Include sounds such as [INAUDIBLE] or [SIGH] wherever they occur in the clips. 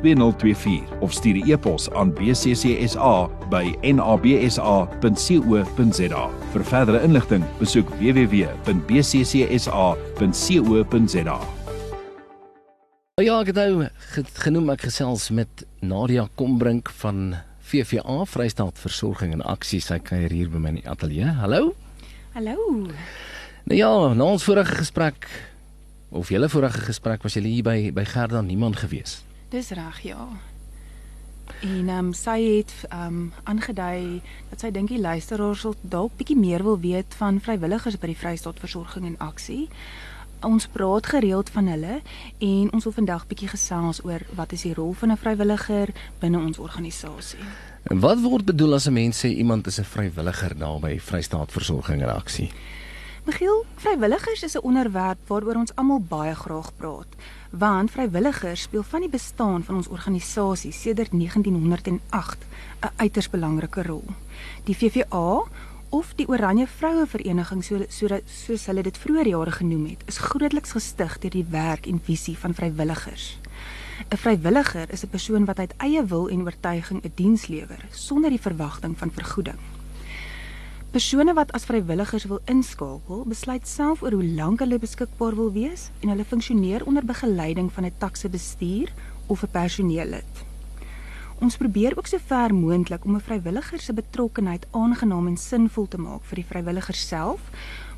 2024 of stuur 'n e-pos aan bccsa by nabsa.co.za. Vir verdere inligting, besoek www.bccsa.co.za. Ja, ek het nou genoem ek gesels met Nadia Kombrink van VVA Vrystaat Versorging en Aksie. Sy kuier hier by my in die ateljee. Hallo. Hallo. Nou ja, na ons vorige gesprek of julle vorige gesprek was julle hier by by Gerda niemand gewees. Dis reg, ja. En ehm um, sy het ehm um, aangedui dat sy dink die luisteraars sal dalk bietjie meer wil weet van vrywilligers by die Vrystaat Versorging en Aksie. Ons praat gereeld van hulle en ons wil vandag bietjie gesels oor wat is die rol van 'n vrywilliger binne ons organisasie. En wat word bedoel as 'n mens sê iemand is 'n vrywilliger daar by Vrystaat Versorging en Aksie? Michiel, vrywilligers is 'n onderwerp waaroor ons almal baie graag praat want vrywilligers speel van die bestaan van ons organisasie sedert 1908 'n uiters belangrike rol. Die VVA of die Oranje Vroue Vereniging so so soos hulle dit vroeër jare genoem het, is grootliks gestig deur die werk en visie van vrywilligers. 'n Vrywilliger is 'n persoon wat uit eie wil en oortuiging 'n diens lewer sonder die verwagting van vergoeding. Persone wat as vrywilligers wil inskakel, besluit self oor hoe lank hulle beskikbaar wil wees en hulle funksioneer onder begeleiding van 'n takse bestuur of 'n personeellid. Ons probeer ook so ver moontlik om 'n vrywilliger se betrokkeheid aangenaam en sinvol te maak vir die vrywilliger self,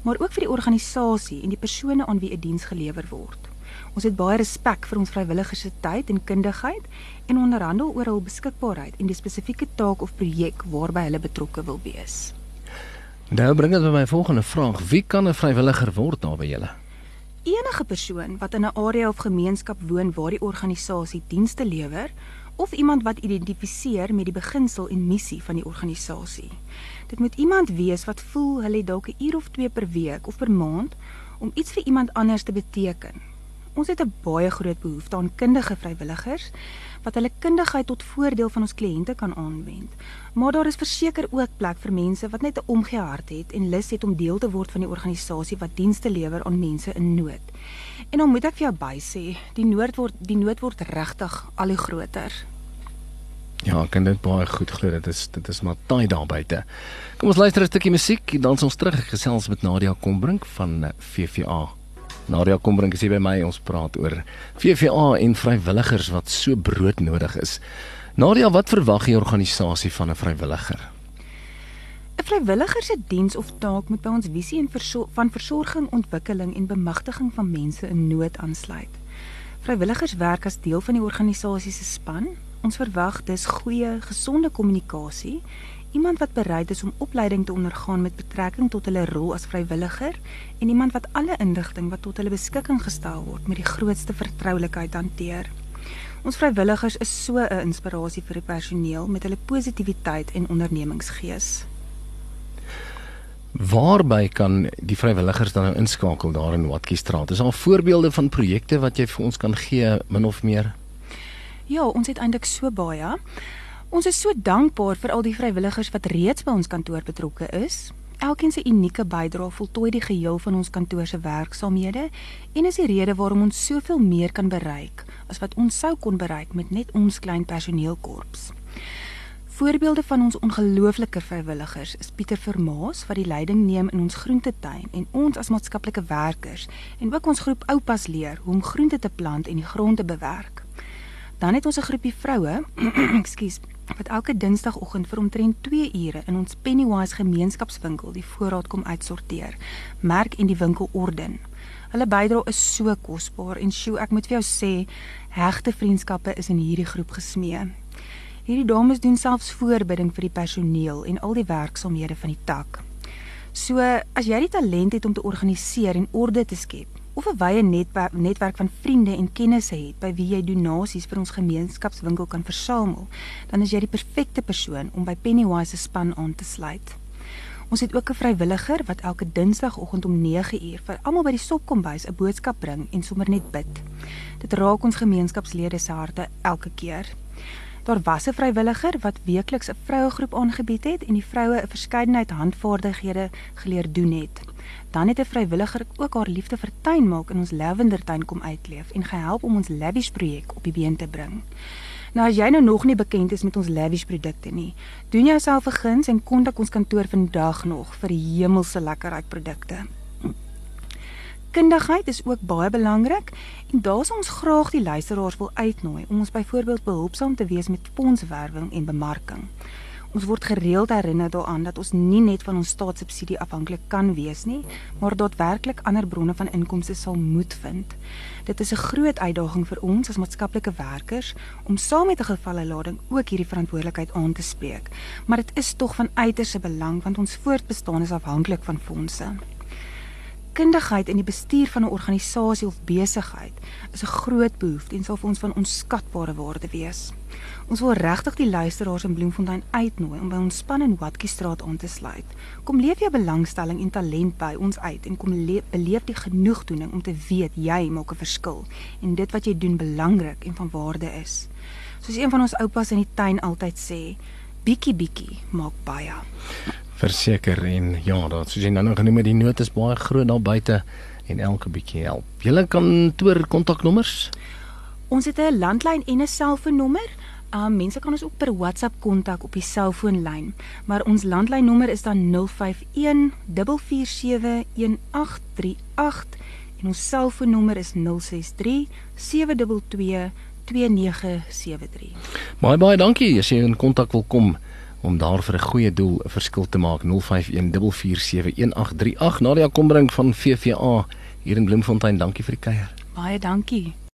maar ook vir die organisasie en die persone aan wie 'n diens gelewer word. Ons het baie respek vir ons vrywilligers se tyd en kundigheid en onderhandel oor hul beskikbaarheid en die spesifieke taak of projek waarby hulle betrokke wil wees. Nou bring dit by my volgende vraag: Wie kan 'n vrywilliger word daar by julle? Enige persoon wat in 'n area of gemeenskap woon waar die organisasie dienste lewer of iemand wat identifiseer met die beginsel en missie van die organisasie. Dit moet iemand wees wat voel hulle het dalk 'n uur of 2 per week of per maand om iets vir iemand anders te beteken. Ons het 'n baie groot behoefte aan kundige vrywilligers wat hulle kundigheid tot voordeel van ons kliënte kan aanwend. Maar daar is verseker ook plek vir mense wat net 'n omgee hart het en lus het om deel te word van die organisasie wat dienste lewer aan mense in nood. En dan moet ek vir jou bysê, die nood word die nood word regtig al hoe groter. Ja, ek kan dit baie goed glo. Dit is dit is maar taai daar buite. Kom ons luister 'n stukkie musiek, dan ons terug gesels met Nadia Kombrink van VVA. Nadia Kombrink is hier by my. Ons praat oor VVA en vrywilligers wat so broodnodig is. Nadia, wat verwag die organisasie van 'n vrywilliger? 'n Vrywilliger se diens of taak moet by ons visie en versor van versorging, ontwikkeling en bemagtiging van mense in nood aansluit. Vrywilligers werk as deel van die organisasie se span. Ons verwag dus goeie, gesonde kommunikasie, iemand wat bereid is om opleiding te ondergaan met betrekking tot hulle rol as vrywilliger en iemand wat alle inligting wat tot hulle beskikking gestel word met die grootste vertroulikheid hanteer. Ons vrywilligers is so 'n inspirasie vir die personeel met hulle positiwiteit en ondernemingsgees. Waarby kan die vrywilligers dan nou inskakel daar in Watkiestraat? Is daar voorbeelde van projekte wat jy vir ons kan gee min of meer? Ja, ons het eintlik so baie. Ons is so dankbaar vir al die vrywilligers wat reeds by ons kantoor betrokke is. Elkeen se unieke bydrae voltooi die geheel van ons kantoor se werksaamhede en is die rede waarom ons soveel meer kan bereik as wat ons sou kon bereik met net ons klein personeelkorps. Voorbeelde van ons ongelooflike vrywilligers is Pieter Vermaas wat die leiding neem in ons groentetuin en ons as maatskaplike werkers en ook ons groep oupas leer hoe om groente te plant en die grond te bewerk. Dan het ons 'n groepie vroue, [CLEARS THROAT] ekskuus, wat elke dinsdagoggend vir omtrent 2 ure in ons Pennywise gemeenskapswinkel die voorraad kom uitsorteer, merk en die winkel orden. Hulle bydrae is so kosbaar en sjoe, ek moet vir jou sê, hegte vriendskappe is in hierdie groep gesmee. Hierdie dames doen selfs voorbidding vir die personeel en al die werksaamhede van die tak. So, as jy die talent het om te organiseer en orde te skep, of 'n wye netwerk, netwerk van vriende en kennisse het by wie jy donasies vir ons gemeenskapswinkel kan versamel, dan is jy die perfekte persoon om by Pennywise se span aan te sluit. Ons het ook 'n vrywilliger wat elke Dinsdagoggend om 9uur vir almal by die sopkombuis 'n boodskap bring en sommer net bid. Dit raak ons gemeenskapslede se harte elke keer. Daar was 'n vrywilliger wat weekliks 'n vrouegroep aangebied het en die vroue 'n verskeidenheid handvaardighede geleer doen het. Dan het 'n vrywilliger ook haar liefde vir tuinmaak in ons lavendertuin kom uitleef en gehelp om ons lavish projek op die been te bring. Nou as jy nou nog nie bekend is met ons lavish produkte nie, doen jouself 'n guns en kontak ons kantoor vandag nog vir hemelse lekkerryk produkte. Kundigheid is ook baie belangrik en daar sou ons graag die luisteraars wil uitnooi om ons byvoorbeeld behulpsaam te wees met fondswerwing en bemarking. Ons word gereeld herinner daaraan dat ons nie net van ons staatssubsidie afhanklik kan wees nie, maar daadwerklik ander bronne van inkomste sal moet vind. Dit is 'n groot uitdaging vir ons as maatskaplike werkers om saam met 'n gevalle lading ook hierdie verantwoordelikheid aan te spreek, maar dit is tog van uiterste belang want ons voortbestaan is afhanklik van fondse. Kundigheid in die bestuur van 'n organisasie of besigheid is 'n groot behoefte en sal vir ons van onskatbare waarde wees. Ons wil regtig die luisteraars in Bloemfontein uitnooi om by ons span in Watkiestraat aan te sluit. Kom leef jou belangstelling en talent by ons uit en kom beleef die genoegdoening om te weet jy maak 'n verskil en dit wat jy doen belangrik en van waarde is. Soos een van ons oupas in die tuin altyd sê, bietjie bietjie maak baie. Verseker en ja, daar soos jy nou nog genoem het, die nood is baie groot daar buite en elke bietjie help. Julle kantoor kontaknommers? Ons het 'n landlyn en 'n selfoonnommer. Um mense kan ons ook per WhatsApp kontak op die selfoonlyn, maar ons landlynnommer is dan 051 447 1838 en ons selfoonnommer is 063 722 2973. Baie baie dankie as jy in kontak wil kom om daar vir 'n goeie doel 'n verskil te maak. 051 447 1838 Nadia Kombrink van VVA hier in Bloemfontein. Dankie vir die kuier. Baie dankie